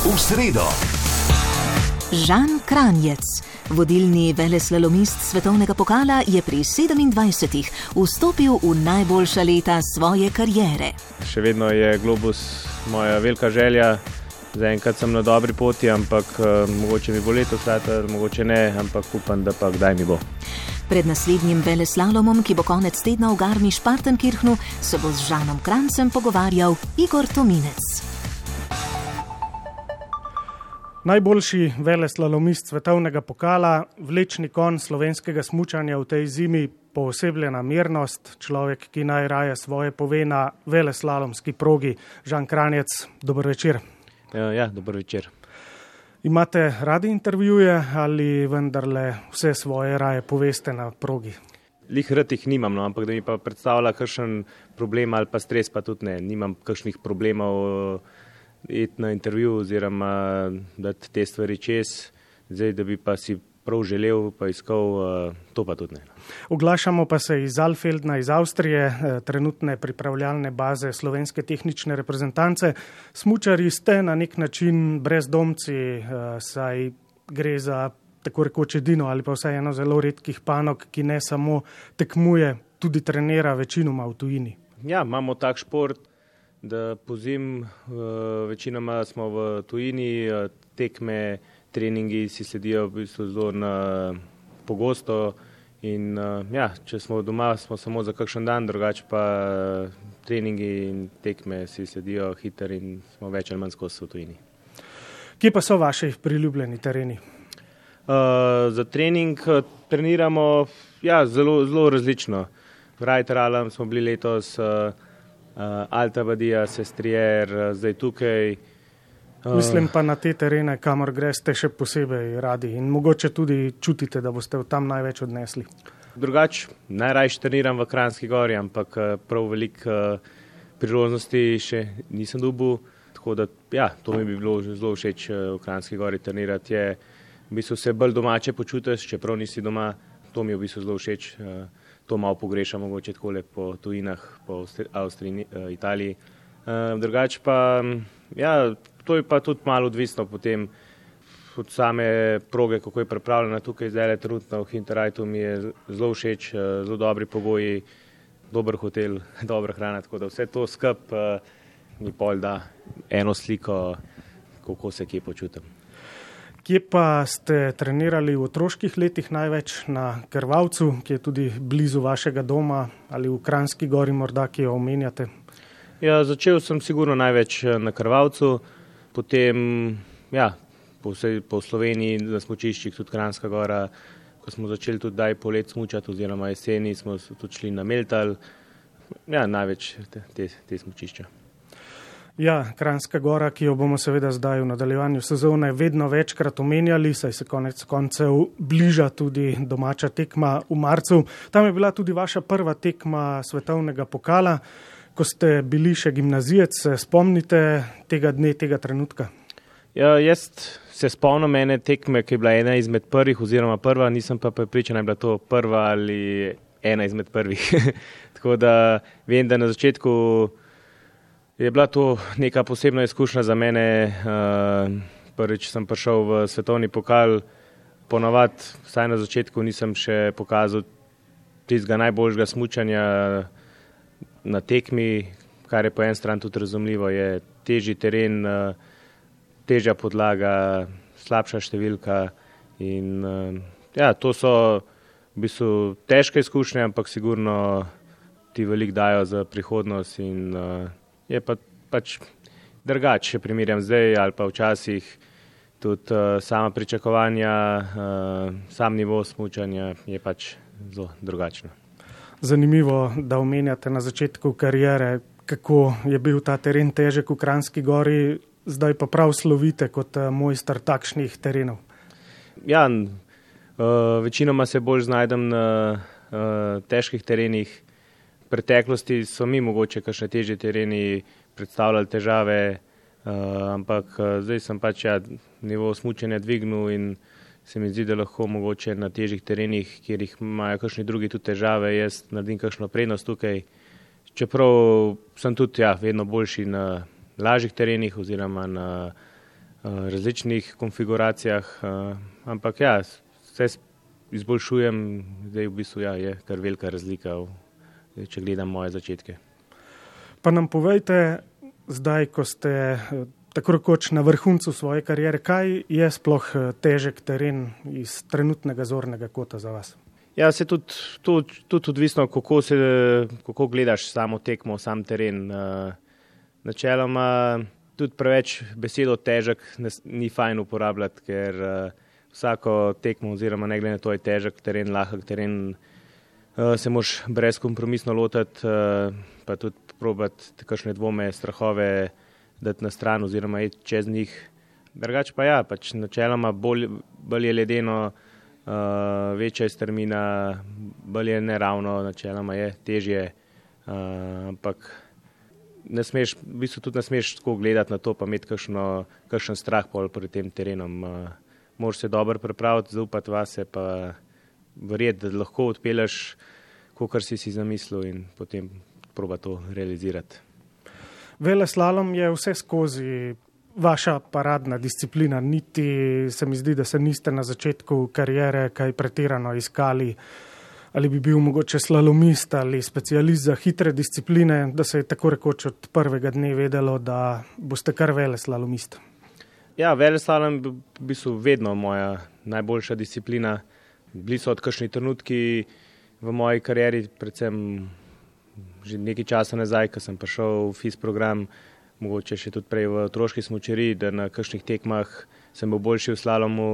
V sredo. Žan Kranjec, vodilni veleslalomist svetovnega pokala, je pri 27-ih vstopil v najboljša leta svoje kariere. Še vedno je globus moja velika želja. Zaenkrat sem na dobri poti, ampak uh, mogoče mi bo letos, mogoče ne, ampak upam, da pa kdaj mi bo. Pred naslednjim veleslalomom, ki bo konec tedna v Garmiš-Partenkirchnu, se bo z Žanom Krancem pogovarjal Igor Tominec. Najboljši veleslalomist svetovnega pokala, vlečni kon slovenskega smučanja v tej zimi, poosebljena mirnost, človek, ki najraje svoje pove na veleslalomski progi. Žan Kranjec, dober večer. Ja, ja dober večer. Imate radi intervjuje ali vendarle vse svoje raje poveste na progi? Lih rad jih nimam, no, ampak da mi pa predstavlja kakšen problem ali pa stres, pa tudi ne. Nimam kakšnih problemov iti na intervju oziroma dati te stvari čez, zdaj da bi pa si prav želel, pa iskal, eh, to pa tudi ne. Oglašamo pa se iz Alfeldna, iz Avstrije, eh, trenutne pripravljalne baze slovenske tehnične reprezentance. Smučari ste na nek način brezdomci, eh, saj gre za tako rekoč edino ali pa vsaj eno zelo redkih panog, ki ne samo tekmuje, tudi trenira večinoma v tujini. Ja, imamo tak šport, da po zim večinoma smo v tujini, tekme, treningi si sledijo v bistvu zelo na pogosto in ja, če smo doma, smo samo za kakšen dan, drugače pa treningi in tekme si sledijo hiter in smo več ali manj skozi v tujini. Kje pa so vaši priljubljeni tereni? Uh, za trening treniramo ja, zelo, zelo različno. V Rajteralem smo bili letos, uh, Alta Badija, Sestrier, uh, zdaj tukaj. Uh, Mislim pa na te terene, kamor greste še posebej radi in mogoče tudi čutite, da boste tam največ odnesli. Drugač, najrajš treniram v Kranski gori, ampak prav veliko priložnosti še nisem dobil. Tako da, ja, to mi bi bilo zelo všeč v Kranski gori trenirati. Je, v bistvu se bolj domače počutiš, čeprav nisi doma, to mi je v bistvu zelo všeč. Uh, to malo pogrešam, mogoče tako le po tujinah, po Avstriji, Italiji. Drugače pa, ja, to je pa tudi malo odvisno potem od same proge, kako je pripravljena tukaj zdaj, trenutno v Hinterajtu mi je zelo všeč, zelo dobri pogoji, dober hotel, dobra hrana, tako da vse to skup mi pol da eno sliko, kako se kje počutim. Kje pa ste trenirali v otroških letih največ na Krvavcu, ki je tudi blizu vašega doma ali v Kranski gori, morda ki jo omenjate? Ja, začel sem sigurno največ eh, na Krvavcu, potem ja, po, vsej, po Sloveniji na smočiščih, tudi Kranska gora, ko smo začeli tudi daj polet smučati oziroma jeseni smo tudi šli na Meltal, ja, največ te, te, te smočišča. Ja, Kranska gora, ki jo bomo seveda zdaj v nadaljevanju sezone vedno večkrat omenjali, saj se konec koncev bliža tudi domača tekma v marcu. Tam je bila tudi vaša prva tekma svetovnega pokala, ko ste bili še gimnazijec. Se spomnite tega dne, tega trenutka? Ja, jaz se spomnim ene tekme, ki je bila ena izmed prvih, oziroma prva, nisem pa pripričan, da je bila to prva ali ena izmed prvih. Tako da vem, da na začetku je bila to neka posebna izkušnja za mene. Uh, prvič sem prišel v svetovni pokal, ponavadi, vsaj na začetku, nisem še pokazal tistega najboljšega smučanja na tekmi, kar je po en stran tudi razumljivo. Je težji teren, uh, težja podlaga, slabša številka. In, uh, ja, to so v bistvu težke izkušnje, ampak sigurno ti veliko dajo za prihodnost. In, uh, je pa pač drugače, če primerjam zdaj ali pa včasih tudi uh, sama pričakovanja, uh, sam nivo smučanja je pač zelo drugačno. Zanimivo, da omenjate na začetku karijere, kako je bil ta teren težek v Kranski gori, zdaj pa prav slovite kot uh, mojster takšnih terenov. Ja, uh, večinoma se bolj znajdem na uh, težkih terenih preteklosti so mi mogoče kakšne težje tereni predstavljali težave, uh, ampak uh, zdaj sem pač ja, nivo smučenja dvignil in se mi zdi, da lahko mogoče na težjih terenih, kjer jih imajo kakšni drugi tudi težave, jaz naredim kakšno prednost tukaj. Čeprav sem tudi ja, vedno boljši na lažjih terenih oziroma na različnih konfiguracijah, ampak ja, vse izboljšujem, zdaj v bistvu ja, je kar velika razlika, če gledam moje začetke. Pa nam povejte, zdaj, ko ste tako rekoč na vrhuncu svoje kariere, kaj je sploh eh, težek teren iz trenutnega zornega kota za vas? Ja, se tudi, tudi, tudi odvisno, kako, se, kako gledaš samo tekmo, sam teren. Eh, načeloma tudi preveč besedo težek ni fajn uporabljati, ker eh, vsako tekmo oziroma ne glede na to je težek teren, lahek teren, se moš brezkompromisno lotiti, pa tudi probati kakšne dvome, strahove dati na stran oziroma iti čez njih. Drugače pa ja, pač načeloma bolj, bolj je ledeno, uh, večja je strmina, bolj je neravno, načeloma je težje, uh, ampak ne smeš, v bistvu tudi ne smeš tako gledati na to, pa imeti kakšno, kakšen strah pol pred tem terenom. Uh, Moraš se dobro pripraviti, zaupati vase, pa verjeti, da lahko odpeleš, kar si si zamislil in potem proba to realizirati. Vele slalom je vse skozi vaša paradna disciplina, niti se mi zdi, da se niste na začetku karijere kaj pretirano iskali, ali bi bil mogoče slalomist ali specialist za hitre discipline, da se je tako rekoč od prvega dne vedelo, da boste kar vele slalomist. Ja, vele slalom je v bistvu vedno moja najboljša disciplina. Bili so odkašni trenutki v moji karieri, predvsem že nekaj časa nazaj, ko sem prišel v FIS program, mogoče še tudi prej v otroški smočeri, da na kakšnih tekmah sem bil boljši v slalomu,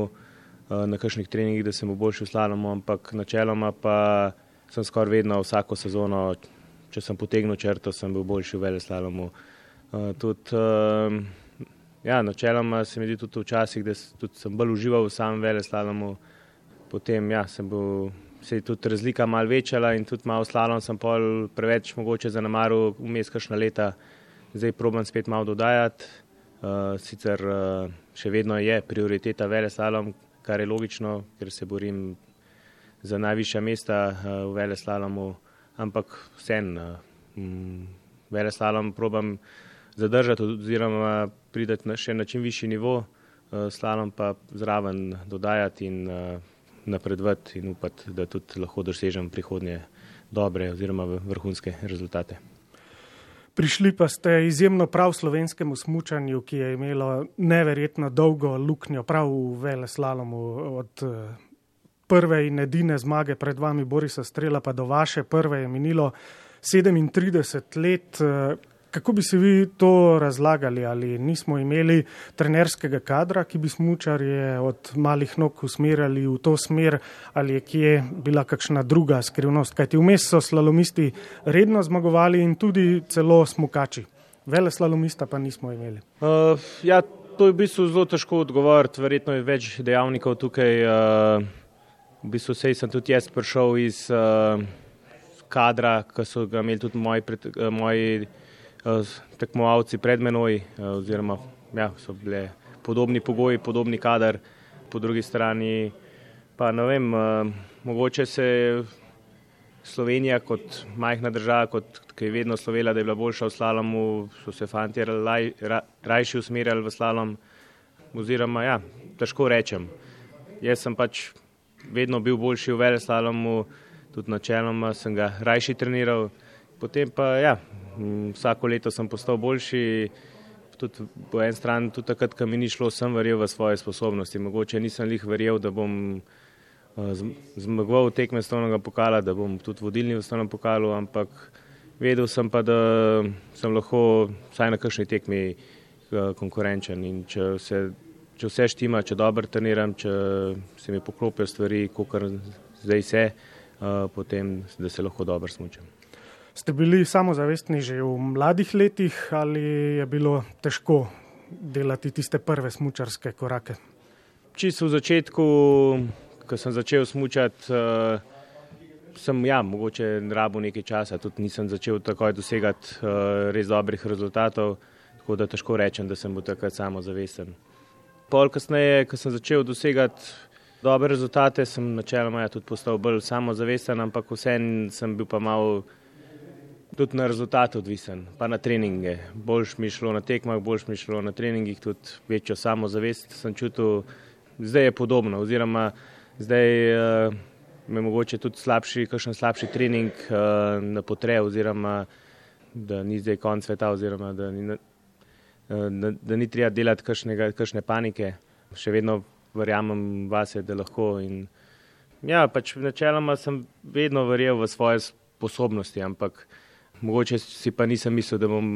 eh, na kakšnih treningih, da sem bil boljši v slalomu, ampak načeloma pa sem skoraj vedno vsako sezono, če sem potegnil črto, sem bil boljši v vele slalomu. Eh, tudi, eh, ja, načeloma se mi zdi tudi včasih, da sem bolj užival v samem vele slalomu, potem ja, sem bil se je tudi razlika malo večala in tudi malo slalom sem pol preveč mogoče zanemaril vmes kakšna leta, zdaj probam spet malo dodajati. Uh, sicer uh, še vedno je prioriteta vele slalom, kar je logično, ker se borim za najvišja mesta uh, v vele slalomu, ampak vsem uh, vele slalom probam zadržati oziroma pridati na še na čim višji nivo, uh, slalom pa zraven dodajati in uh, napredovati in upati, da tudi lahko dosežem prihodnje dobre oziroma vrhunske rezultate. Prišli pa ste izjemno prav slovenskemu smučanju, ki je imelo neverjetno dolgo luknjo prav v vele slalomu od eh, prve in edine zmage pred vami Borisa Strela pa do vaše prve je minilo 37 let. Kako bi se vi to razlagali, ali nismo imeli trenerskega kadra, ki bi smučarje od malih nog usmerjali v to smer, ali je kje bila kakšna druga skrivnost, kajti vmes so slalomisti redno zmagovali in tudi celo smukači. Vele slalomista pa nismo imeli. Uh, ja, to je v bistvu zelo težko odgovoriti, verjetno je več dejavnikov tukaj. Uh, v bistvu sej sem tudi jaz prišel iz uh, kadra, ki so ga imeli tudi moji. Pred, uh, moji tekmovalci pred menoj, eh, oziroma ja, so bile podobni pogoji, podobni kader, po drugi strani pa ne vem, eh, mogoče se Slovenija kot majhna država, kot ki je vedno slovela, da je bila boljša v slalomu, so se fanti raj, rajši usmerjali v slalom, oziroma ja, težko rečem. Jaz sem pač vedno bil boljši v vele slalomu, tudi načeloma sem ga rajši treniral, potem pa ja, vsako leto sem postal boljši, tudi po eni strani, tudi takrat, ko mi ni šlo, sem verjel v svoje sposobnosti. Mogoče nisem jih verjel, da bom eh, zmagoval tekme stovnega pokala, da bom tudi vodilni v stovnem pokalu, ampak vedel sem pa, da sem lahko vsaj na kakšni tekmi eh, konkurenčen in če, se, če vse štima, če dobro treniram, če se mi poklopijo stvari, kot zdaj se, eh, potem da se lahko dobro smučam. Ste bili samozavestni že v mladih letih ali je bilo težko delati tiste prve smučarske korake? Čisto v začetku, ko sem začel smučati, uh, sem ja, mogoče rabo nekaj časa, tudi nisem začel takoj dosegati uh, res dobrih rezultatov, tako da težko rečem, da sem bil takrat samozavesten. Pol kasneje, ko sem začel dosegati dobre rezultate, sem načeloma ja, tudi postal bolj samozavesten, ampak vsem sem bil pa malo tudi na rezultat odvisen, pa na treninge. Boljš mi šlo na tekmah, boljš mi šlo na treningih, tudi večjo samozavest sem čutil. Zdaj je podobno, oziroma zdaj uh, me mogoče tudi slabši, kakšen slabši trening uh, na potre, oziroma da ni zdaj konc sveta, oziroma da ni, uh, da, da ni treba delati kakšne panike. Še vedno verjamem vase, da lahko. In, ja, pač načeloma sem vedno verjel v svoje sposobnosti, ampak mogoče si pa nisem mislil, da bom,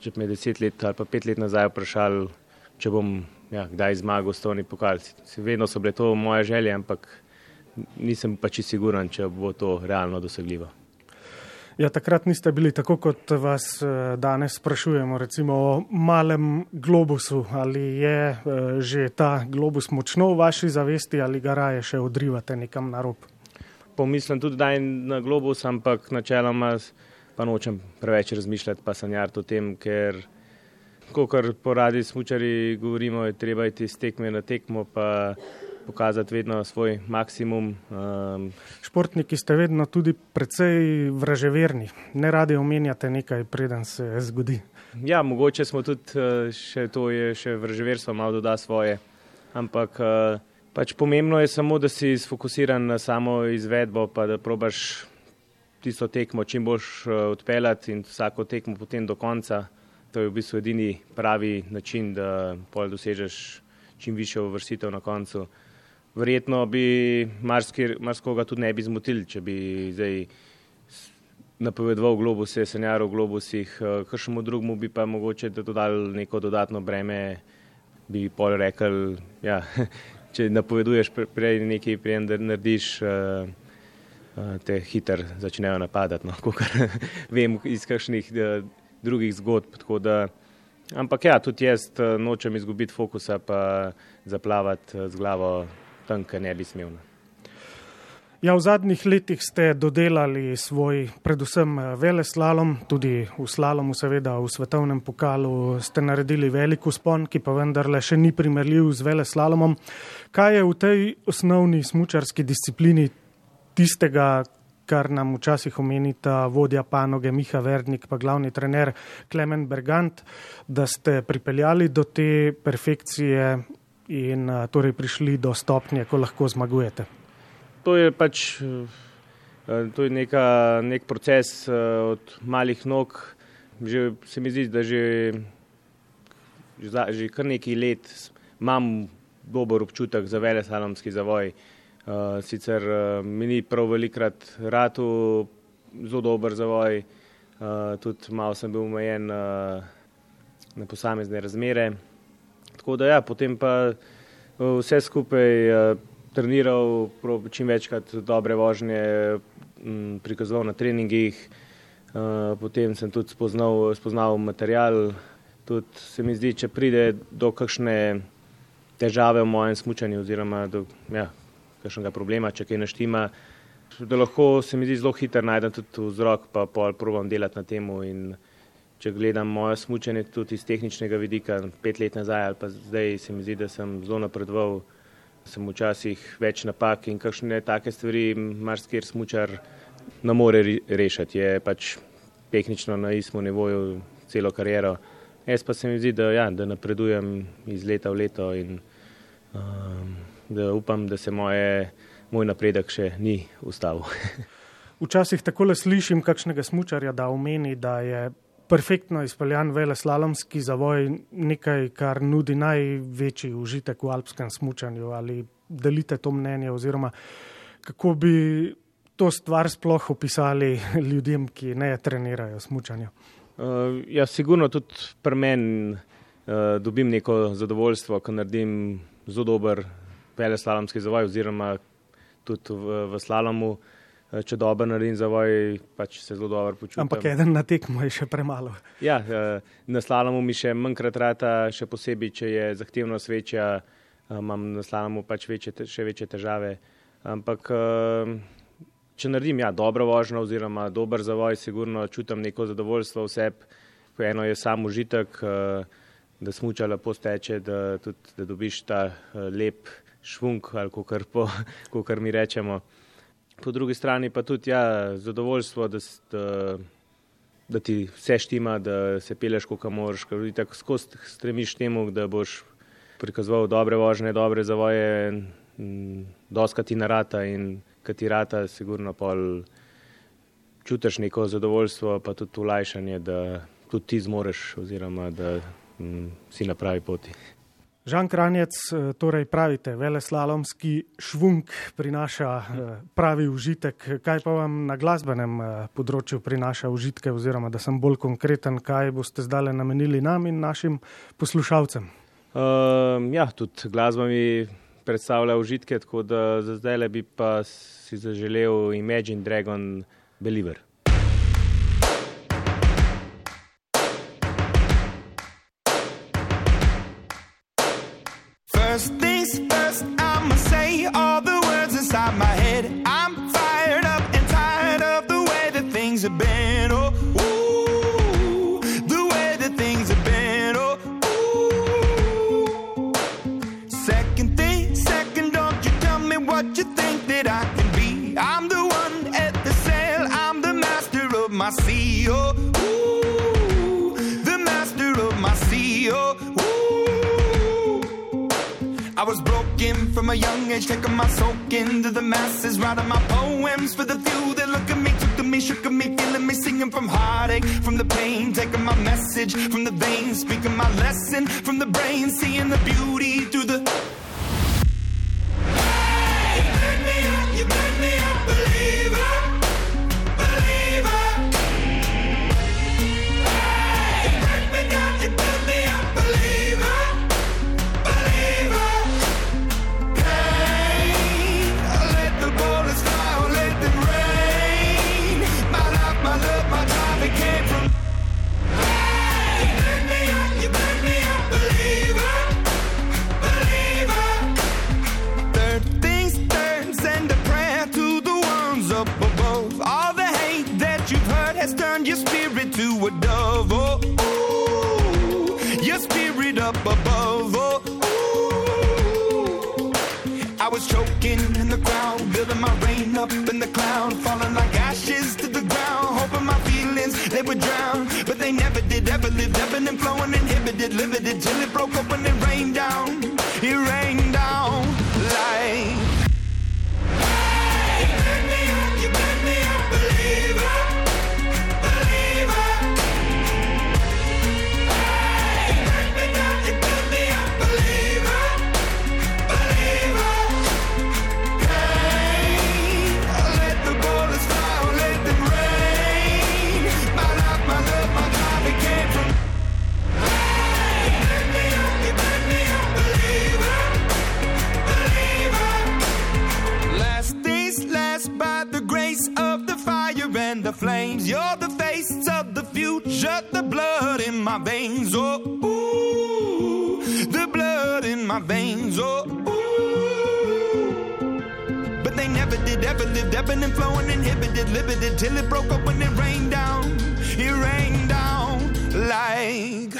če me deset let ali pa pet let nazaj vprašal, če bom ja, kdaj zmagal s toni pokalci. Vedno so bile to moje želje, ampak nisem pač siguran, če bo to realno dosegljivo. Ja, takrat niste bili tako, kot vas eh, danes sprašujemo, recimo o malem globusu. Ali je eh, že ta globus močno v vaši zavesti ali ga raje še odrivate nekam na rob? Pomislim tudi daj na globus, ampak načeloma pa nočem preveč razmišljati, pa sanjati o tem, ker kot poradi smučari govorimo, je treba iti iz tekme na tekmo, pa pokazati vedno svoj maksimum. Um, Športniki ste vedno tudi precej vraževerni, ne radi omenjate nekaj, preden se zgodi. Ja, mogoče smo tudi, eh, še to je še vraževerstvo, malo doda svoje, ampak uh, Pač pomembno je samo, da si sfokusiran na samo izvedbo, pa da probaš tisto tekmo čim boljš eh, odpeljati in vsako tekmo potem do konca. To je v bistvu edini pravi način, da pol dosežeš čim više uvrstitev na koncu. Verjetno bi marskoga tudi ne bi zmotili, če bi zdaj napovedoval globuse, sanjaro v globusih, eh, kakšnemu drugmu bi pa mogoče dodali neko dodatno breme, bi pol rekel, ja, če napoveduješ prej nekaj, prej narediš, uh, uh, te hiter začnejo napadati. No, vem iz kakšnih uh, drugih zgodb. Da, ampak ja, tudi jaz nočem izgubiti fokusa, pa zaplavati z glavo tam, kjer ne bi smel. No. Ja, v zadnjih letih ste dodelali svoj, predvsem veleslalom, tudi v slalomu, seveda v svetovnem pokalu ste naredili veliko spon, ki pa vendarle še ni primerljiv z veleslalomom. Kaj je v tej osnovni smučarski disciplini tistega, kar nam včasih omenita vodja panoge Miha Verdnik, pa glavni trener Klemen Bergant, da ste pripeljali do te perfekcije in torej prišli do stopnje, ko lahko zmagujete? To je pač eh, to je neka, nek proces eh, od malih nog. Že, se mi zdi, da že, že kar nekaj let imam dober občutek za vele salomski zavoj. Sicer mi ni prav velikrat ratu zelo dober zavoj, tudi malo sem bil omejen na posamezne razmere. Tako da ja, potem pa vse skupaj treniral, čim večkrat dobre vožnje m, prikazoval na treningih, uh, potem sem tudi spoznal, spoznal material. Tudi se mi zdi, če pride do kakšne težave v mojem smučanju oziroma do ja, kakšnega problema, če kaj naštima, da lahko se mi zdi zelo hiter najdem tudi vzrok, pa pol provam delati na temu in če gledam moje smučanje tudi iz tehničnega vidika, pet let nazaj ali pa zdaj se mi zdi, da sem zelo napredoval sem včasih več napak in kakšne take stvari marsikir smučar ne more rešiti. Je pač tehnično na istem nivoju celo kariero. Jaz pa se mi zdi, da, ja, da napredujem iz leta v leto in um, da upam, da se moje, moj napredek še ni ustavil. Včasih takole slišim kakšnega smučarja, da omeni, da je perfektno izpeljan veleslalomski zavoj, nekaj, kar nudi največji užitek v alpskem smučanju. Ali delite to mnenje, oziroma kako bi to stvar sploh opisali ljudem, ki ne trenirajo smučanja? Uh, ja, sigurno tudi pri meni uh, dobim neko zadovoljstvo, ko naredim zelo dober veleslalomski zavoj, oziroma tudi v, v slalomu. Uh, Eh, če dobro naredim zavoj, pač se zelo dobro počutim. Ampak eden na tekmo je še premalo. Ja, eh, na slalomu mi še manjkrat rata, še posebej, če je zahtevnost večja, eh, imam na slalomu pač večje, še večje težave. Ampak če naredim ja, dobro vožnjo oziroma dober zavoj, sigurno čutim neko zadovoljstvo vseb. Eno je sam užitek, da smuča lepo steče, da, tudi, da dobiš ta lep švunk ali kako mi rečemo. Po drugi strani pa tudi ja, zadovoljstvo, da, da, da ti vse štima, da se peleš, kako moraš, ker ti tako skozi stremiš temu, da boš prikazoval dobre vožnje, dobre zavoje, doska ti narata in katirata, sigurno pol čutiš neko zadovoljstvo, pa tudi ulajšanje, da tudi ti zmoreš oziroma da m, si na pravi poti. Žan Kranjec, eh, torej pravite, veleslalomski švunk prinaša eh, pravi užitek. Kaj pa vam na glasbenem eh, področju prinaša užitke, oziroma da sem bolj konkreten, kaj boste zdaj namenili nam in našim poslušalcem? Uh, ja, tudi glasba mi predstavlja užitke, tako da za zdaj le bi pa si zaželel Imagine Dragon Believer. Age, taking my soak into the masses, writing my poems for the few that look at me, took to me, shook at me, feeling me, singing from heartache, from the pain, taking my message from the veins, speaking my lesson from the brain, seeing the beauty through the. Veins. Oh, ooh. But they never did, ever lived, ebbing and flowing, inhibited, limited, till it broke up when it rained down. It rained down like.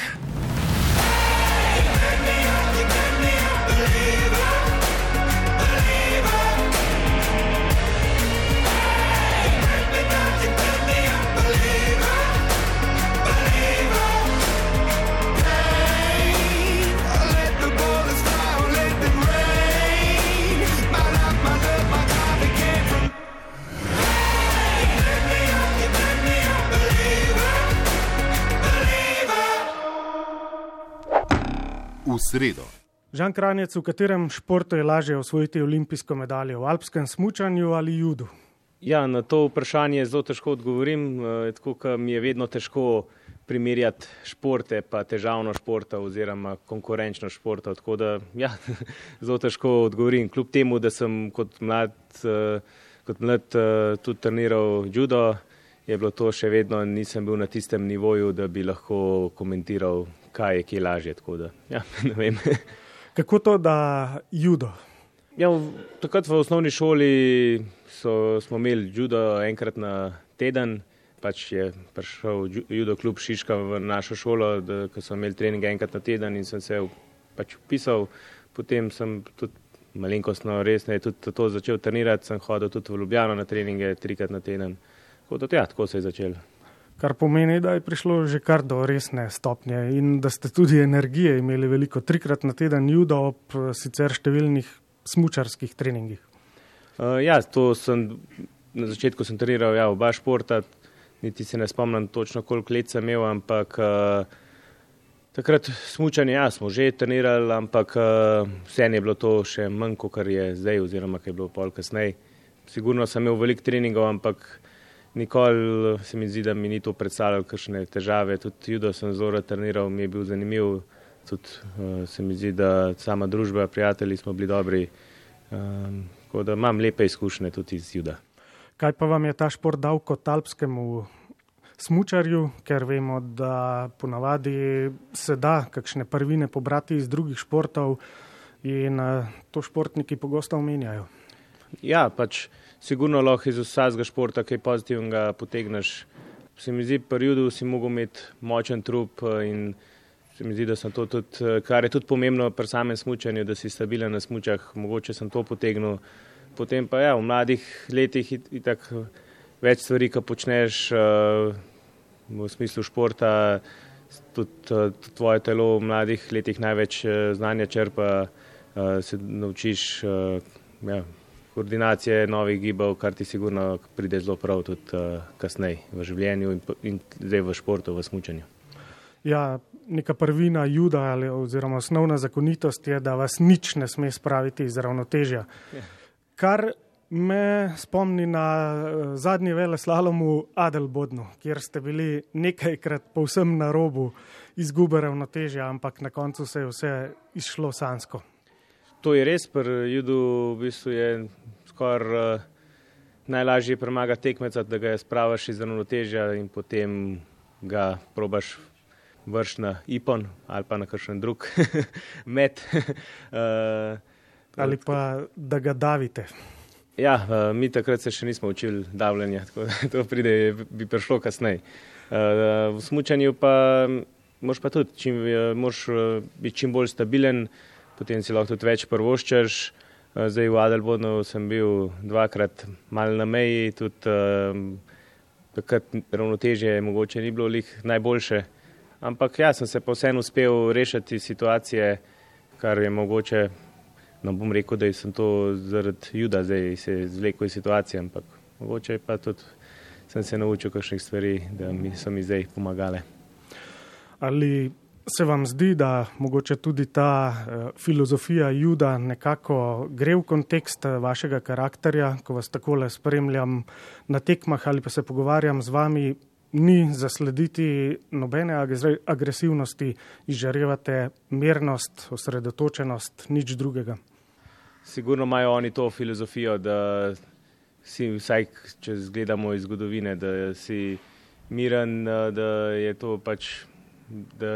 V sredo. Žan Kranjec, v katerem športu je lažje osvojiti olimpijsko medaljo, v alpskem smučanju ali judu? Ja, na to vprašanje zelo težko odgovorim, eh, tako kot mi je vedno težko primerjati športe, pa težavno športa oziroma konkurenčno športa. Tako da ja, zelo težko odgovorim. Kljub temu, da sem kot mlad, eh, kot mlad eh, tudi treniral judo, je bilo to še vedno, nisem bil na tistem nivoju, da bi lahko komentiral, kaj je kje lažje. Da ja. Kako to, da judo? Ja, v- takrat v osnovni šoli so, smo imeli judo enkrat na teden. Pač je prišel ju- judo klub Šiška v našo šolo, da, ko smo imeli trening enkrat na teden in sem se pač upisal. Potem sem tudi malenkostno resneje tudi to začel trenirati, sem hodil tudi v Ljubljano na treninge trikrat na teden. Tako da, ja, tako se je začel. Kar pomeni, da je prišlo že kar do resne stopnje in da ste tudi energije imeli veliko, trikrat na teden judo ob eh, sicer številnih smučarskih treningih. Uh, ja, to sem na začetku sem treniral ja, oba športa, niti se ne spomnim točno, koliko let sem imel, ampak uh, takrat smučanje, ja, smo že trenirali, ampak uh, vse je bilo to še manj, kot je zdaj, oziroma kaj je bilo pol kasneje. Sigurno sem imel veliko treningov, ampak nikoli se mi zdi, da mi ni to predstavljalo kakšne težave. Tudi judo sem zelo treniral, mi je bil zanimiv. Tudi uh, se mi zdi, da sama družba, prijatelji smo bili dobri. Um, tako da imam lepe izkušnje tudi iz juda. Kaj pa vam je ta šport dal kot alpskemu smučarju, ker vemo, da ponavadi se da kakšne prvine pobrati iz drugih športov in uh, to športniki pogosto omenjajo. Ja, pač sigurno lahko iz vsakega športa kaj pozitivnega potegneš. Se mi zdi, pri judu si mogel imeti močen trup eh, in se mi zdi, da sem to tudi, eh, kar je tudi pomembno pri samem smučanju, da si stabilen na smučah, mogoče sem to potegnil. Potem pa ja, v mladih letih itak več stvari, ki počneš uh, v smislu športa, tudi tvoje telo v mladih letih največ znanja črpa, se naučiš ja, koordinacije novih gibov, kar ti sigurno pride zelo prav tudi uh, kasneje v življenju in, in zdaj v športu, v smučanju. Ja, neka prvina juda ali, oziroma osnovna zakonitost je, da vas nič ne sme spraviti iz ravnotežja. Ja. Kar me spomni na uh, zadnji vele slalomu Adelbodnu, kjer ste bili nekajkrat povsem na robu izgube ravnotežja, ampak na koncu se je vse išlo sansko. To je res, pri judu v bistvu je skoraj uh, najlažje premagati tekmeca, da ga spravaš iz ravnotežja in potem ga probaš vrš na ipon ali pa na kakšen drug met. uh, Ali pa da ga davite. Ja, uh, mi takrat se še nismo učili davljanja, tako da to pride, bi prišlo kasneje. Uh, v smučanju pa moš pa tudi, čim, uh, moš uh, biti čim bolj stabilen, potem si lahko tudi več prvoščaš. Uh, zdaj v Adelbodnu sem bil dvakrat mal na meji, tudi uh, takrat ravnotežje mogoče ni bilo lih najboljše. Ampak jaz sem se pa vseeno uspel rešiti situacije, kar je mogoče ne bom rekel, da sem to zaradi juda, zdaj se zvlekel iz situacije, ampak mogoče pa tudi sem se naučil kakšnih stvari, da mi so mi zdaj pomagale. Ali se vam zdi, da mogoče tudi ta uh, filozofija juda nekako gre v kontekst eh, vašega karakterja, ko vas takole spremljam na tekmah ali pa se pogovarjam z vami, ni zaslediti nobene agresivnosti, izžarevate mirnost, osredotočenost, nič drugega. Sigurno imajo oni to filozofijo, da si vsaj, če gledamo iz zgodovine, da si miren, da je to pač, da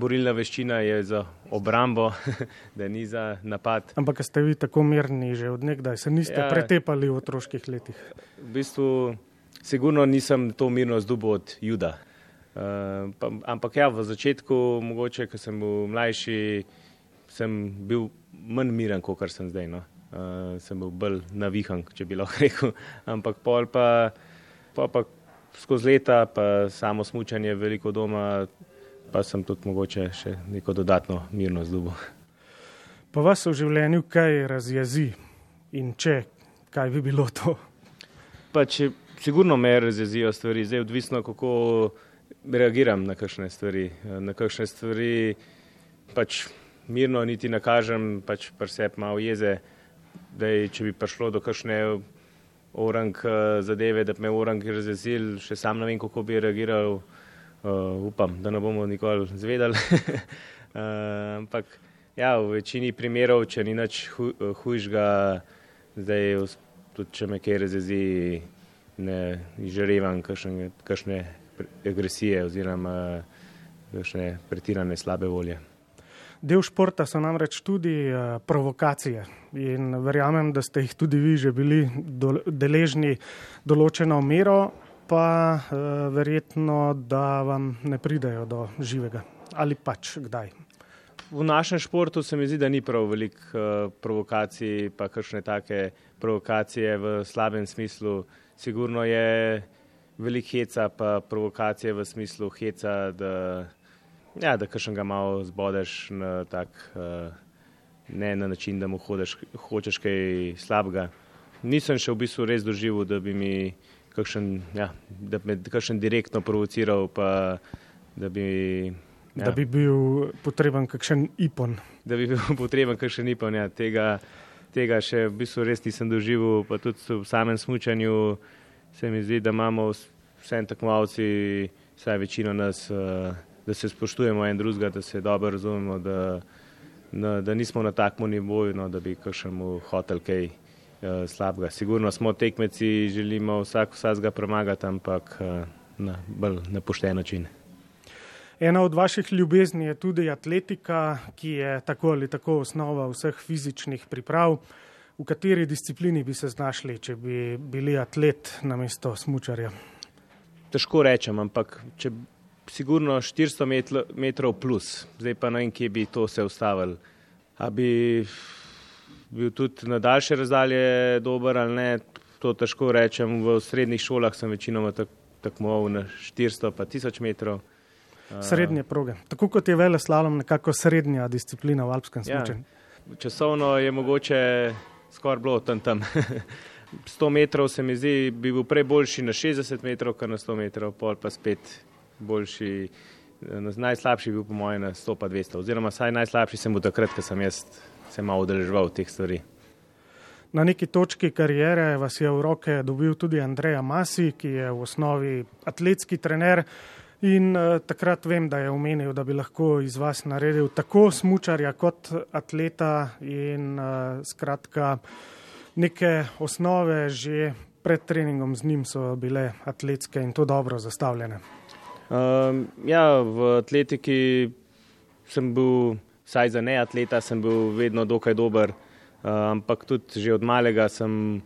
borilna veščina je za obrambo, da ni za napad. Ampak ste vi tako mirni že od nekdaj, se niste ja, pretepali v otroških letih? V bistvu, sigurno nisem to mirno zdubo od juda. Uh, pa, ampak ja, v začetku, mogoče, ko sem bil mlajši, sem bil manj miren, kot sem zdaj. No. Uh, sem bil bolj navihan, če bi lahko rekel. Ampak pol pa, pa, pa skozi leta, pa samo smučanje veliko doma, pa sem tudi mogoče še neko dodatno mirno zdubo. Pa vas v življenju kaj razjezi in če, kaj bi bilo to? Pa če, sigurno me razjezijo stvari, zdaj odvisno, kako reagiram na kakšne stvari. Na kakšne stvari pač mirno niti ne kažem, pač presep malo jeze, da je, če bi prišlo do kakšne orang eh, zadeve, da bi me orang razjezil, še sam ne vem, kako bi reagiral, uh, upam, da ne bomo nikoli zvedali. uh, ampak ja, v večini primerov, če ni nič hu, hujšga, zdaj tudi če me kaj razjezi, ne izžarevam kakšne, kakšne agresije oziroma kakšne pretirane slabe volje. Del športa so namreč tudi uh, provokacije in verjamem, da ste jih tudi vi že bili do, deležni določeno mero, pa uh, verjetno, da vam ne pridejo do živega ali pač kdaj. v našem športu se mi zdi, da ni prav veliko uh, provokacij, pa kakšne take provokacije v slabem smislu. Sigurno je veliko heca, pa provokacije v smislu heca, da, ja, da kakšnega malo zbodeš na tak, uh, ne na način, da mu hodeš, hočeš kaj slabega. Nisem še v bistvu res doživel, da bi mi kakšen, ja, da bi me kakšen direktno provociral, pa da bi Ja. Da bi bil potreben kakšen ipon. da bi bil potreben kakšen ipon. Ja. Tega, tega še v bistvu res nisem doživel, pa tudi v samem smutnju se mi zdi, da imamo vsem tekmovalci, vsaj večino nas, eh, da se spoštujemo en drugega, da se dobro razumemo, da, da, da nismo na takem nivoju, no, da bi kakšnemu hotel kaj uh, slabega. Sigurno smo tekmeci, želimo vsak vsakega premagati, ampak uh, na bolj na pošten način. Ena od vaših ljubezni je tudi atletika, ki je tako ali tako osnova vseh fizičnih priprav. V kateri disciplini bi se znašli, če bi bili atlet na mesto smučarja? Težko rečem, ampak če sigurno 400 metlo, metrov plus, zdaj pa ne vem, kje bi to se ustavili. A bi bil tudi na daljše razdalje dober ali ne, to težko rečem. V srednjih šolah sem večinoma tak, tekmoval na 400 pa 1000 metrov. Srednje proge. Tako kot je vele slalom nekako srednja disciplina v alpskem Ja, smučanju. časovno je mogoče skoraj bilo tam tam. 100 metrov se mi zdi, bi bil prej boljši na 60 metrov, kot na 100 metrov, pol pa spet boljši. na- Najslabši je bil po mojem na 100 pa 200, oziroma saj najslabši sem bil takrat, ko sem jaz se malo udeleževal teh stvari. Na neki točki karijere vas je v roke dobil tudi Andreja Masi, ki je v osnovi atletski trener. In uh, takrat vem, da je omenil, da bi lahko iz vas naredil tako smučarja kot atleta in uh, skratka neke osnove že pred treningom z njim so bile atletske in to dobro zastavljene. Um, ja, v atletiki sem bil, vsaj za neatleta, sem bil vedno dokaj dober, uh, ampak tudi že od malega sem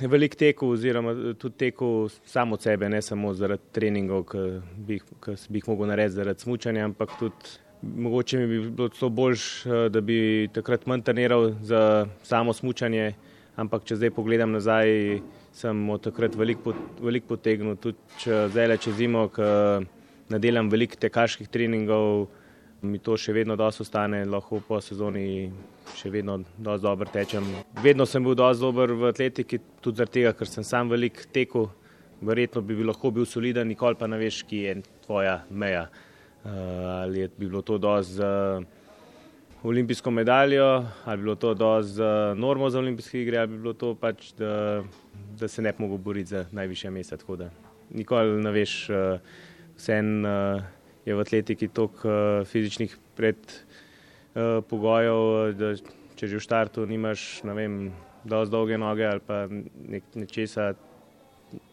veliko tekel, oziroma tudi tekel samo od sebe, ne samo zaradi treningov, ki bi, ki bi jih mogel narediti zaradi smučanja, ampak tudi mogoče mi bi bilo celo boljš, eh, da bi takrat manj treniral za samo smučanje, ampak če zdaj pogledam nazaj, sem od takrat veliko veliko potegnil, tudi če zdaj le čez zimo, ko nadelam veliko tekaških treningov, mi to še vedno dosto ostane, lahko po sezoni še vedno dosti dobro tečem. Vedno sem bil dosti dober v atletiki, tudi zaradi tega, ker sem sam velik tekel. Verjetno bi lahko bil soliden, nikoli pa ne veš, kje je tvoja meja. Uh, ali je, bi bilo to dosti za olimpijsko medaljo, ali bi bilo to dosti za normo za olimpijske igre, ali bi bilo to pač, da, da se ne bi mogel boriti za najvišja mesta. Nikoli ne veš, uh, vsem uh, je v atletiki toliko uh, fizičnih predpogojev, uh, pogojev, da če že v štartu nimaš, ne vem, dosti dolge noge ali pa nek, nečesa,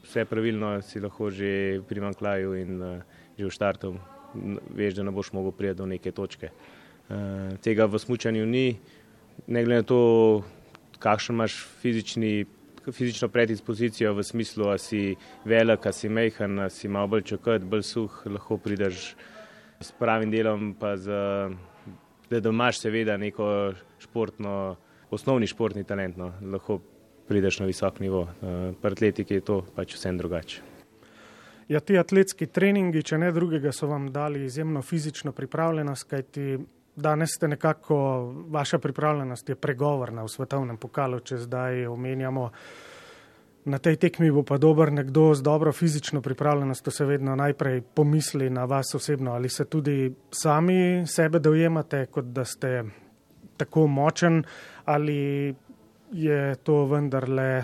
vse pravilno si lahko že pri manjklaju in uh, že v štartu n- veš, da ne boš mogel priti do neke točke. Uh, tega v smutnju ni, ne glede na to, kakšen imaš fizični, fizično predispozicijo v smislu, da si velik, da si mehen, da si malo bolj čokat, bolj suh, lahko prideš s pravim delom, pa z, da, imaš seveda neko športno, osnovni športni talent, no, lahko prideš na visok nivo. Uh, pri atletiki je to pač vsem drugače. Ja, ti atletski treningi, če ne drugega, so vam dali izjemno fizično pripravljenost, kajti danes ste nekako, vaša pripravljenost je pregovorna v svetovnem pokalu, če zdaj omenjamo. Na tej tekmi bo pa dober nekdo z dobro fizično pripravljenostjo, se vedno najprej pomisli na vas osebno, ali se tudi sami sebe dojemate, kot da ste tako močen, ali je to vendarle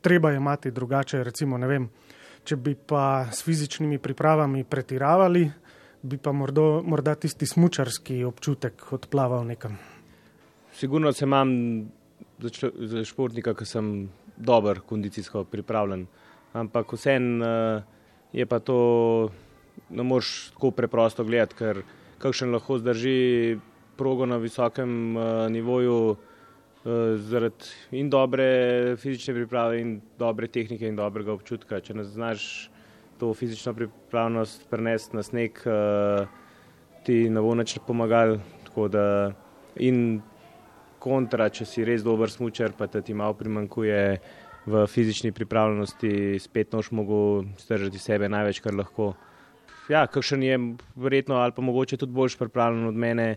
treba imati drugače, recimo ne vem. Če bi pa s fizičnimi pripravami pretiravali, bi pa morda, morda tisti smučarski občutek odplaval nekam. Sigurno se imam za, člo, za športnika, ki sem dober kondicijsko pripravljen, ampak vsem uh, je pa to, ne moreš tako preprosto gledati, ker kakšen lahko zdrži progo na visokem uh, nivoju uh, zaradi in dobre fizične priprave in dobre tehnike in dobrega občutka. Če ne znaš to fizično pripravljenost prenesti na sneg, uh, ti ne bo nič pomagal. Da in kontra, če si res dober smučar, pa ti malo primankuje v fizični pripravljenosti, spet noš mogo stržati sebe največ, kar lahko. Ja, kakšen je verjetno ali pa mogoče tudi boljš pripravljen od mene,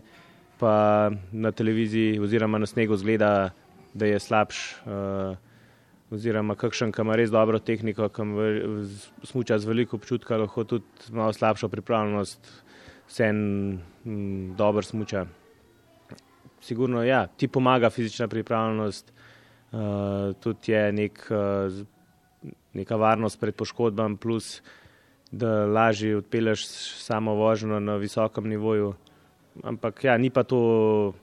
pa na televiziji oziroma na snegu zgleda, da je slabš. Uh, oziroma kakšen, ki ima res dobro tehniko, ki smuča z veliko občutka, lahko tudi malo slabšo pripravljenost, vse en mm, dober smuča. Sigurno, ja, ti pomaga fizična pripravljenost, uh, tudi je nek, uh, neka varnost pred poškodbami, plus da lažje odpelješ samo vožnjo na visokem nivoju. Ampak ja, ni pa to,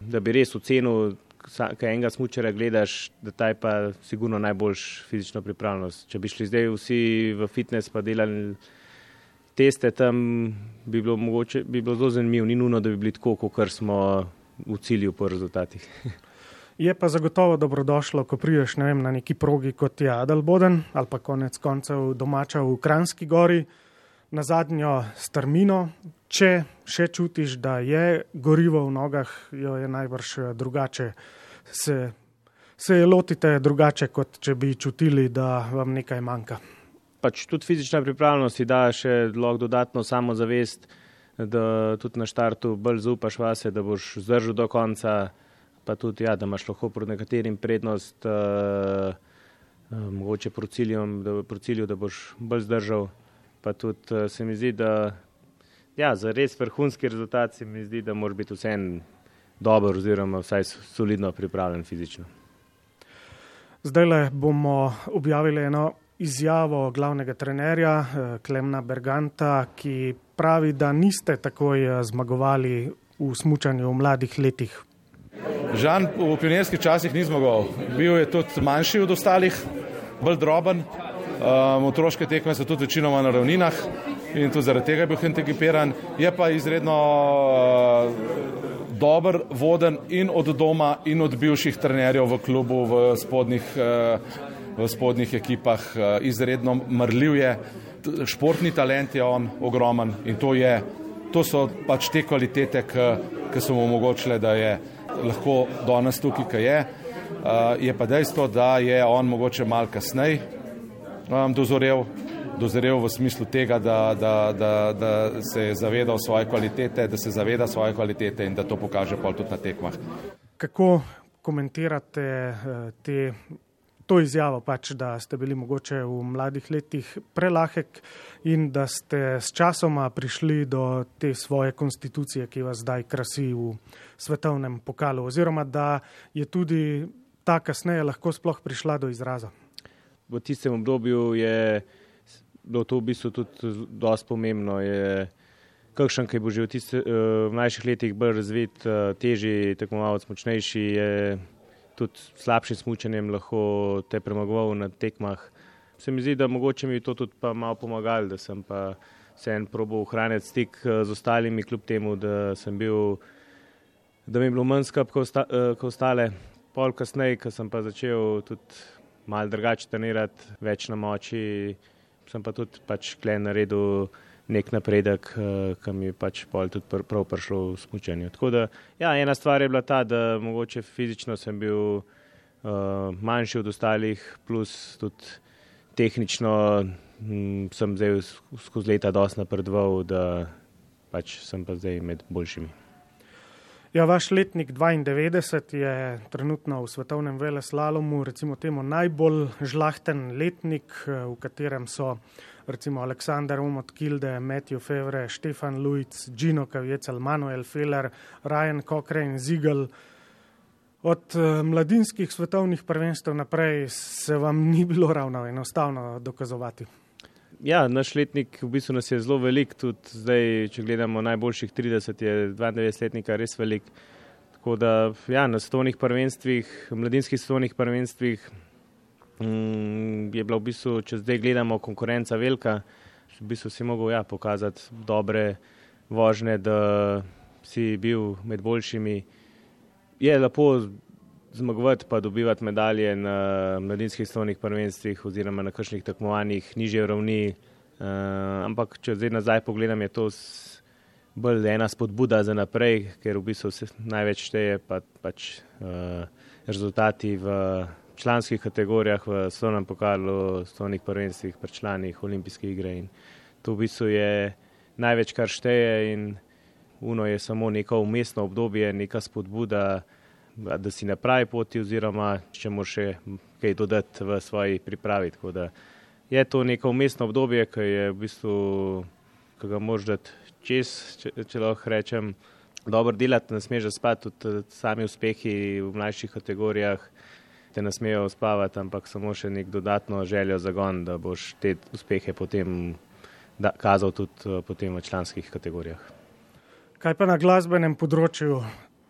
da bi res ocenil kaj enega smučera gledaš, da ta je pa sigurno najboljš fizično pripravljenost. Če bi šli zdaj vsi v fitness pa delali teste tam, bi bilo, mogoče, bi bilo zelo zanimivo, ni nuno, da bi bili tako, kot smo v cilju po rezultatih. Je pa zagotovo dobrodošlo, ko priješ ne vem, na neki progi kot je Adelboden ali pa konec koncev domača v Kranski gori na zadnjo strmino. Če še čutiš, da je gorivo v nogah, jo je najbrž drugače. Se, se je lotite drugače, kot če bi čutili, da vam nekaj manjka. Pač tudi fizična pripravljenost da še dodatno samozavest, da tudi na štartu bolj zaupaš vase, da boš zdržal do konca, pa tudi, ja, da imaš lahko proti nekaterim prednost, uh, uh, mogoče pro cilju, da boš bolj zdržal pa tudi uh, se mi zdi, da ja, za res vrhunski rezultat se mi zdi, da moraš biti vsem dober oziroma vsaj solidno pripravljen fizično. Zdaj le bomo objavili eno izjavo glavnega trenerja eh, Klemna Berganta, ki pravi, da niste takoj eh, zmagovali v smučanju v mladih letih. Žan v pionirskih časih ni zmagoval. Bil je tudi manjši od ostalih, bolj droben, Um, otroške tekme so tudi večinoma na ravninah in tudi zaradi tega je bil hendikepiran. Je pa izredno uh, dober, voden in od doma, in od bivših trenerjev v klubu, v spodnjih, uh, v spodnjih ekipah. Uh, izredno mrljiv je, športni talent je on ogromen in to, je, to so pač te kvalitete, ki so mu omogočile, da je lahko danes tukaj, ki je. Uh, je pa dejstvo, da je on mogoče mal kasneje um, dozorel, dozorel v smislu tega, da, da, da, da se je zavedal svoje kvalitete, da se zaveda svoje kvalitete in da to pokaže pol tudi na tekmah. Kako komentirate eh, te, to izjavo, pač, da ste bili mogoče v mladih letih prelahek in da ste s časoma prišli do te svoje konstitucije, ki vas zdaj krasi v svetovnem pokalu, oziroma da je tudi ta kasneje lahko sploh prišla do izraza? V tistem obdobju je bilo to v bistvu tudi dosti pomembno. Je, kakšen, ki bo že v, tiste, eh, v mlajših letih bolj razvit, eh, težji, tekmovalec, močnejši, je tudi slabšim smučanjem lahko te premagoval na tekmah. Se mi zdi, da mogoče mi je to tudi pa malo pomagalo, da sem pa se en probo ohraniti stik eh, z ostalimi, kljub temu, da sem bil, da mi je bilo manj skrb kot ostale. Pol kasneje, ko sem pa začel tudi malo drugače trenirati, več na moči, sem pa tudi pač klej naredil nek napredek, eh, ki mi je pač pol tudi pr prav prišlo v smučanju. Tako da, ja, ena stvar je bila ta, da mogoče fizično sem bil uh, manjši od ostalih, plus tudi tehnično hm, sem zdaj skozi leta dosti napredoval, da pač sem pa zdaj med boljšimi. Ja, vaš letnik 92 je trenutno v svetovnem veleslalomu, recimo temu najbolj žlahten letnik, v katerem so recimo Aleksandar Umot Kilde, Matthew Fevre, Štefan Luic, Gino Kavjecel, Manuel Feller, Ryan Cochrane, Ziegel. Od eh, mladinskih svetovnih prvenstv naprej se vam ni bilo ravno enostavno dokazovati. Ja, naš letnik v bistvu nas je zelo velik, tudi zdaj, če gledamo najboljših 30, je 92 letnika res velik. Tako da ja, na svetovnih prvenstvih, mladinskih svetovnih prvenstvih mm, je bila v bistvu, če zdaj gledamo, konkurenca velika, v bistvu si mogel ja, pokazati dobre vožnje, da si bil med boljšimi. Je lepo zmagovati, pa dobivati medalje na mladinskih slovnih prvenstvih oziroma na kakšnih tekmovanjih nižje ravni. Uh, ampak, če zdaj nazaj pogledam, je to bolj ena spodbuda za naprej, ker v bistvu vse največ šteje pa, pač uh, rezultati v članskih kategorijah, v slovnem pokalu, slovnih prvenstvih, pri članih olimpijskih igre in to v bistvu je največ, kar šteje in uno je samo neko umestno obdobje, neka spodbuda, da si na pravi poti oziroma če moraš še kaj dodati v svoji pripravi. Tako da je to neko umestno obdobje, ki je v bistvu, ki ga moraš dati čez, če, če lahko rečem, dobro delati, ne smeš spati, tudi sami uspehi v mlajših kategorijah te ne smejo uspavati, ampak samo še nek dodatno željo zagon, da boš te uspehe potem da, kazal tudi uh, potem v članskih kategorijah. Kaj pa na glasbenem področju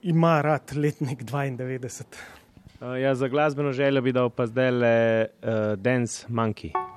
ima rad letnik 92? Uh, ja, za glasbeno željo bi dal pa zdaj le uh, Dance Monkey.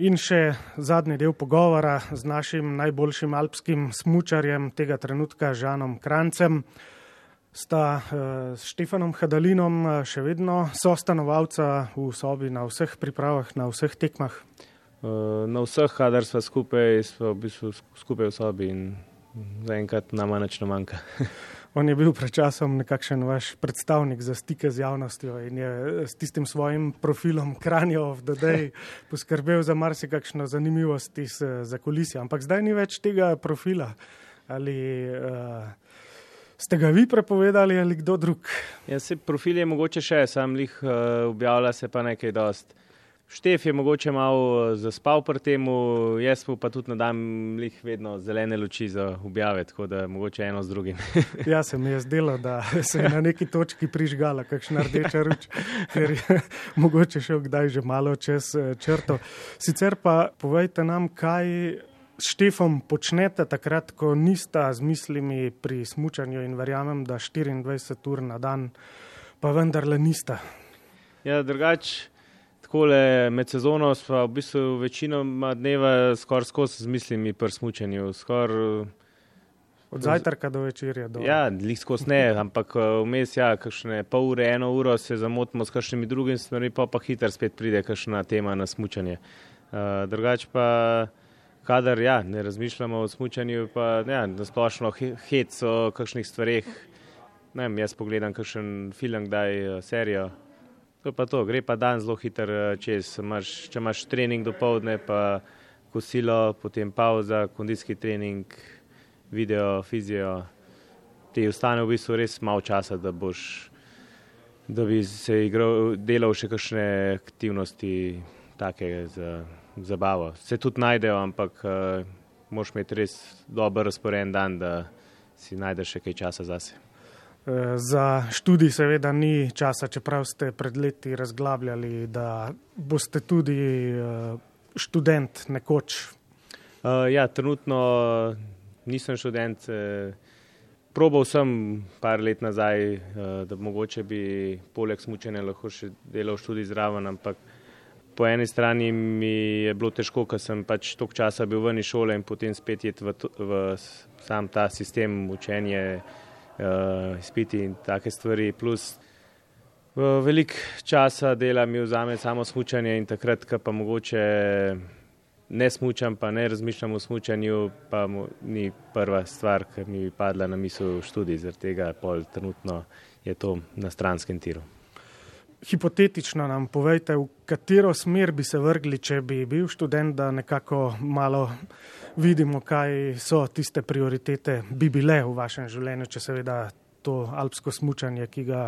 In še zadnji del pogovora z našim najboljšim alpskim smučarjem tega trenutka, Žanom Krancem. Sta uh, s Štefanom Hadalinom uh, še vedno sostanovalca v sobi na vseh pripravah, na vseh tekmah. Uh, na vseh, kadar smo skupaj, smo v bistvu sk- skupaj v sobi in zaenkrat nama nič ne manjka. On je bil pred časom nekakšen vaš predstavnik za stike z javnostjo in je eh, s tistim svojim profilom Kranjo of the Day poskrbel za marsikakšno zanimivost iz eh, zakulisja. Ampak zdaj ni več tega profila. Ali uh, ste ga vi prepovedali ali kdo drug? Ja, se profil je mogoče še, sam lih uh, objavlja se pa nekaj dost. Štef je mogoče malo zaspal pri tem, jaz pa tudi nadam lih vedno zelene luči za objave, tako da mogoče eno z drugim. Ja, se mi je zdelo, da se je na neki točki prižgala kakšna rdeča ruč, ker je mogoče še kdaj že malo čez eh, črto. Sicer pa povejte nam, kaj s Štefom počnete takrat, ko nista z mislimi pri smučanju in verjamem, da 24 ur na dan pa vendarle nista. Ja, drugače, takole med sezono smo v bistvu večino dneva skoraj skozi z mislimi pri smučanju. Skor, Od zajtrka do večerja. Do... ja, lih skozi ne, ampak eh, vmes, ja, kakšne pol ure, eno uro se zamotimo s kakšnimi drugimi stvarmi, pa pa hitro spet pride kakšna tema na smučanje. Uh, drugače pa, kadar ja, ne razmišljamo o smučanju, pa ja, nasplošno he- hec o kakšnih stvareh. Ne vem, jaz pogledam kakšen film, kdaj eh, serijo. To pa to, gre pa dan zelo hiter eh, čez. Imaš, če imaš trening do povdne, pa kosilo, potem pauza, kondicijski trening, video, fizijo. Ti ostane v bistvu res malo časa, da boš, da bi se igral, delal še kakšne aktivnosti, take za zabavo. Se tudi najdejo, ampak uh, moš imeti res dober razporen dan, da si najdeš še kaj časa zase. Eh, Za študij seveda ni časa, čeprav ste pred leti razglabljali, da boste tudi eh, študent nekoč. Uh, ja, trenutno nisem študent. eh, Probal sem par let nazaj, eh, da mogoče bi poleg smučanja lahko še delal študij zraven, ampak po eni strani mi je bilo težko, ker sem pač toliko časa bil ven iz šole in potem spet jet v, v sam ta sistem učenje, uh, izpiti in take stvari. Plus uh, veliko časa dela mi vzame samo smučanje in takrat, ko pa mogoče ne smučam, pa ne razmišljam o smučanju, pa mu, ni prva stvar, ki mi padla na misel študij, zaradi tega pol trenutno je to na stranskem tiru. Hipotetično nam povejte, v katero smer bi se vrgli, če bi bil študent, da nekako malo vidimo, kaj so tiste prioritete, bi bile v vašem življenju, če seveda to alpsko smučanje, ki ga,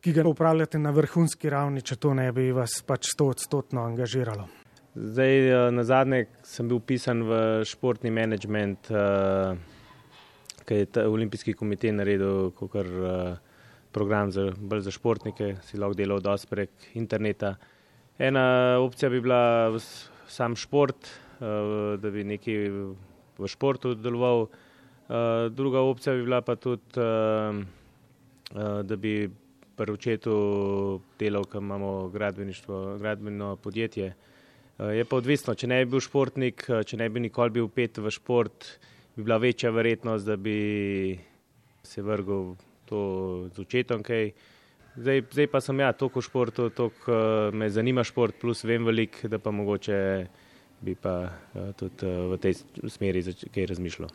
ki ga upravljate na vrhunski ravni, če to ne bi vas pač sto odstotno angažiralo. Zdaj, eh, na zadnje sem bil pisan v športni menedžment, ki je ta olimpijski komitej naredil kot program za, bolj za športnike, si lahko delal dosti prek interneta. Ena opcija bi bila sam šport, eh, da bi nekaj v športu deloval, Eh, druga opcija bi bila pa tudi, eh, da bi pri očetu delal, ker imamo gradbeno podjetje. Je pa odvisno, če ne bi bil športnik, če ne bi nikoli bil pet v šport, bi bila večja verjetnost, da bi se vrgel to z očetom kaj. Zdaj, zdaj pa sem ja, toliko v športu, toliko eh, me zanima šport, plus vem veliko, da pa mogoče bi pa eh, tudi eh, v tej smeri kaj razmišljal.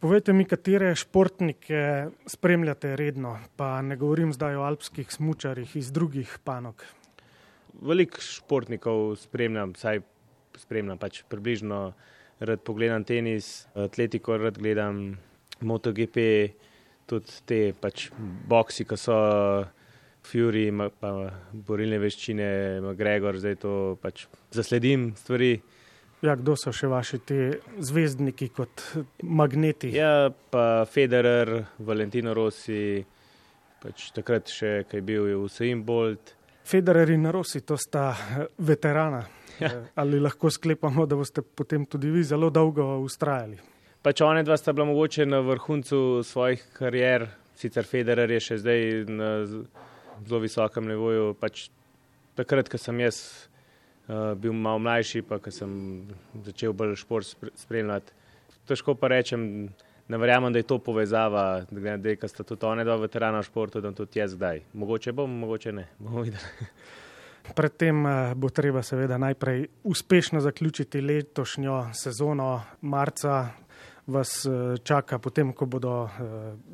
Povejte mi, katere športnike spremljate redno, pa ne govorim zdaj o alpskih smučarjih iz drugih panog. Veliko športnikov spremljam, saj spremljam pač približno, rad pogledam tenis, atletiko, rad gledam MotoGP, tudi te pač boksi, ki so Fury, ma- pa borilne veščine, Gregor, zdaj to pač zasledim stvari. Ja, kdo so še vaši ti zvezdniki kot magneti? Ja, pa Federer, Valentino Rossi, pač takrat še, kaj bil je Usain Bolt. Federer in Rossi, to sta eh, veterana. Ja. Eh, Ali lahko sklepamo, da boste potem tudi vi zelo dolgo ustrajali? Pač one dva sta bila mogoče na vrhuncu svojih karier, sicer Federer je še zdaj na zelo visokem nivoju. Pač takrat, ko sem jaz uh, bil malo mlajši, pa ko sem začel bolj šport spre- spremljati, težko pa rečem, ne verjamem, da je to povezava, glede da sta tudi one dva veterana v športu, da tudi jaz zdaj. Mogoče bom, mogoče ne. Bomo videli. Predtem eh, bo treba seveda najprej uspešno zaključiti letošnjo sezono marca. Vas eh, čaka, potem, ko bodo eh,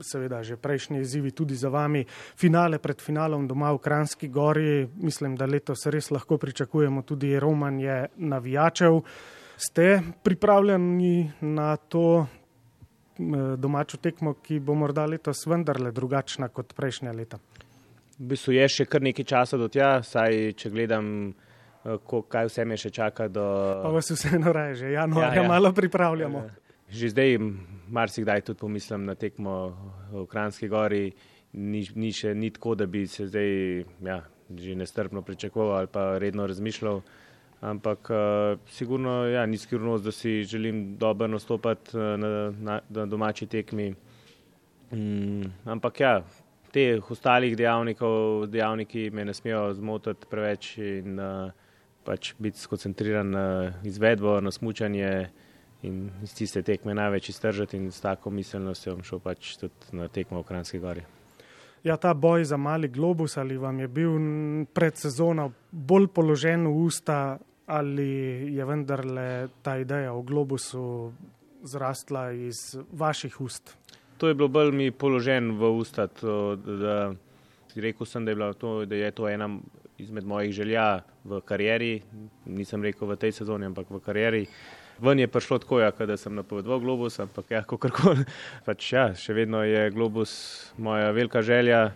seveda že prejšnji izzivi tudi za vami, finale pred finalom doma v Kranski gori. Mislim, da letos res lahko pričakujemo tudi romanje navijačev. Ste pripravljeni na to eh, domačo tekmo, ki bo morda letos vendarle drugačna kot prejšnja leta? V bistvu je še kar nekaj časa do tja, saj če gledam, ko, kaj vse me še čaka do. Pa vas vseeno raje, že januarja Ja, ja. malo pripravljamo. Že zdaj marsikdaj tudi pomislim na tekmo v Kranski gori. Ni, ni še ni tako, da bi se zdaj ja, že nestrpno pričakoval ali pa redno razmišljal. Ampak uh, sigurno ja, ni skrivnost, da si želim dobro nastopati uh, na, na, na domači tekmi. Mm, ampak ja, teh ostalih dejavnikov, dejavniki me ne smejo zmotiti preveč in uh, pač biti skoncentriran na izvedbo, na smučanje in iz tiste tekme največ iztržiti in s tako miselnostjo bom šel pač tudi na tekmo v Kranski gori. Ja, ta boj za mali globus ali vam je bil pred sezono bolj položen v usta ali je vendarle ta ideja o globusu zrastla iz vaših ust? To je bilo bolj mi položen v usta, to, da rekel sem, da je, to, da je to ena izmed mojih želja v karieri. Nisem rekel v tej sezoni, ampak v karieri. Ven je prišlo tako, ja, da sem napovedoval globus, ampak ja, kakorkoli. Pač, ja, še vedno je globus moja velika želja.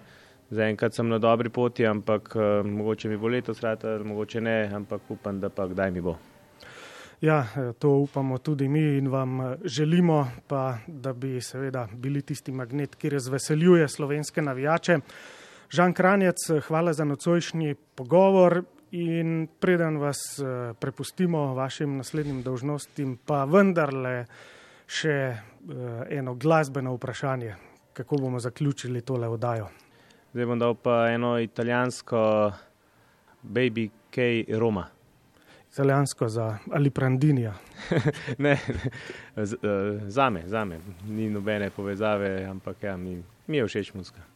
Zaenkrat sem na dobri poti, ampak uh, mogoče mi bo letos rata, mogoče ne, ampak upam, da pa kdaj mi bo. Ja, to upamo tudi mi in vam eh, želimo, pa da bi seveda bili tisti magnet, ki razveseljuje slovenske navijače. Žan Kranjec, eh, hvala za nocojšnji pogovor in preden vas eh, prepustimo vašim naslednjim dolžnostim, pa vendarle še eh, eno glasbeno vprašanje, kako bomo zaključili tole oddajo. Zdaj bom dal pa eno italijansko Baby K. Roma. Italijansko za ali Prandinija. ne, z, uh, zame, zame, ni nobene povezave, ampak ja, mi, mi je všeč muska.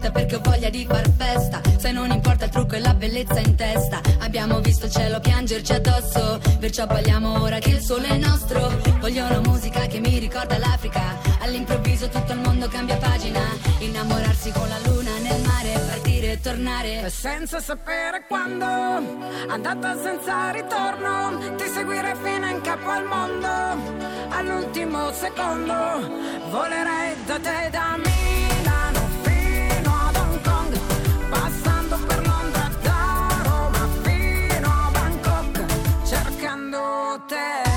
Fretta perché ho voglia di far festa. Se non importa il trucco e la bellezza in testa. Abbiamo visto il cielo piangerci addosso. Perciò balliamo ora che il sole è nostro. Voglio una musica che mi ricorda l'Africa. All'improvviso tutto il mondo cambia pagina. Innamorarsi con la luna nel mare. Partire e tornare. senza sapere quando, andata senza ritorno, ti seguirei fino in capo al mondo, all'ultimo secondo, volerei da te da Milano hotel.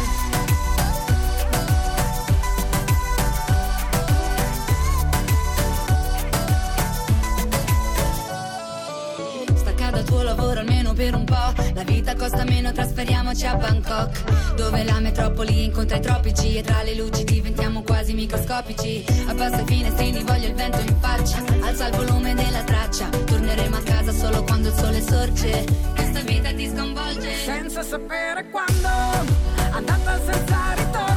Per un po'. La vita costa meno, trasferiamoci a Bangkok. Dove la metropoli incontra i tropici. E tra le luci diventiamo quasi microscopici. Abbassa i finestrini, voglio il vento in faccia. Alza il volume della traccia. Torneremo a casa solo quando il sole sorge. Questa vita ti sconvolge. senza sapere quando, andata senza ritorno,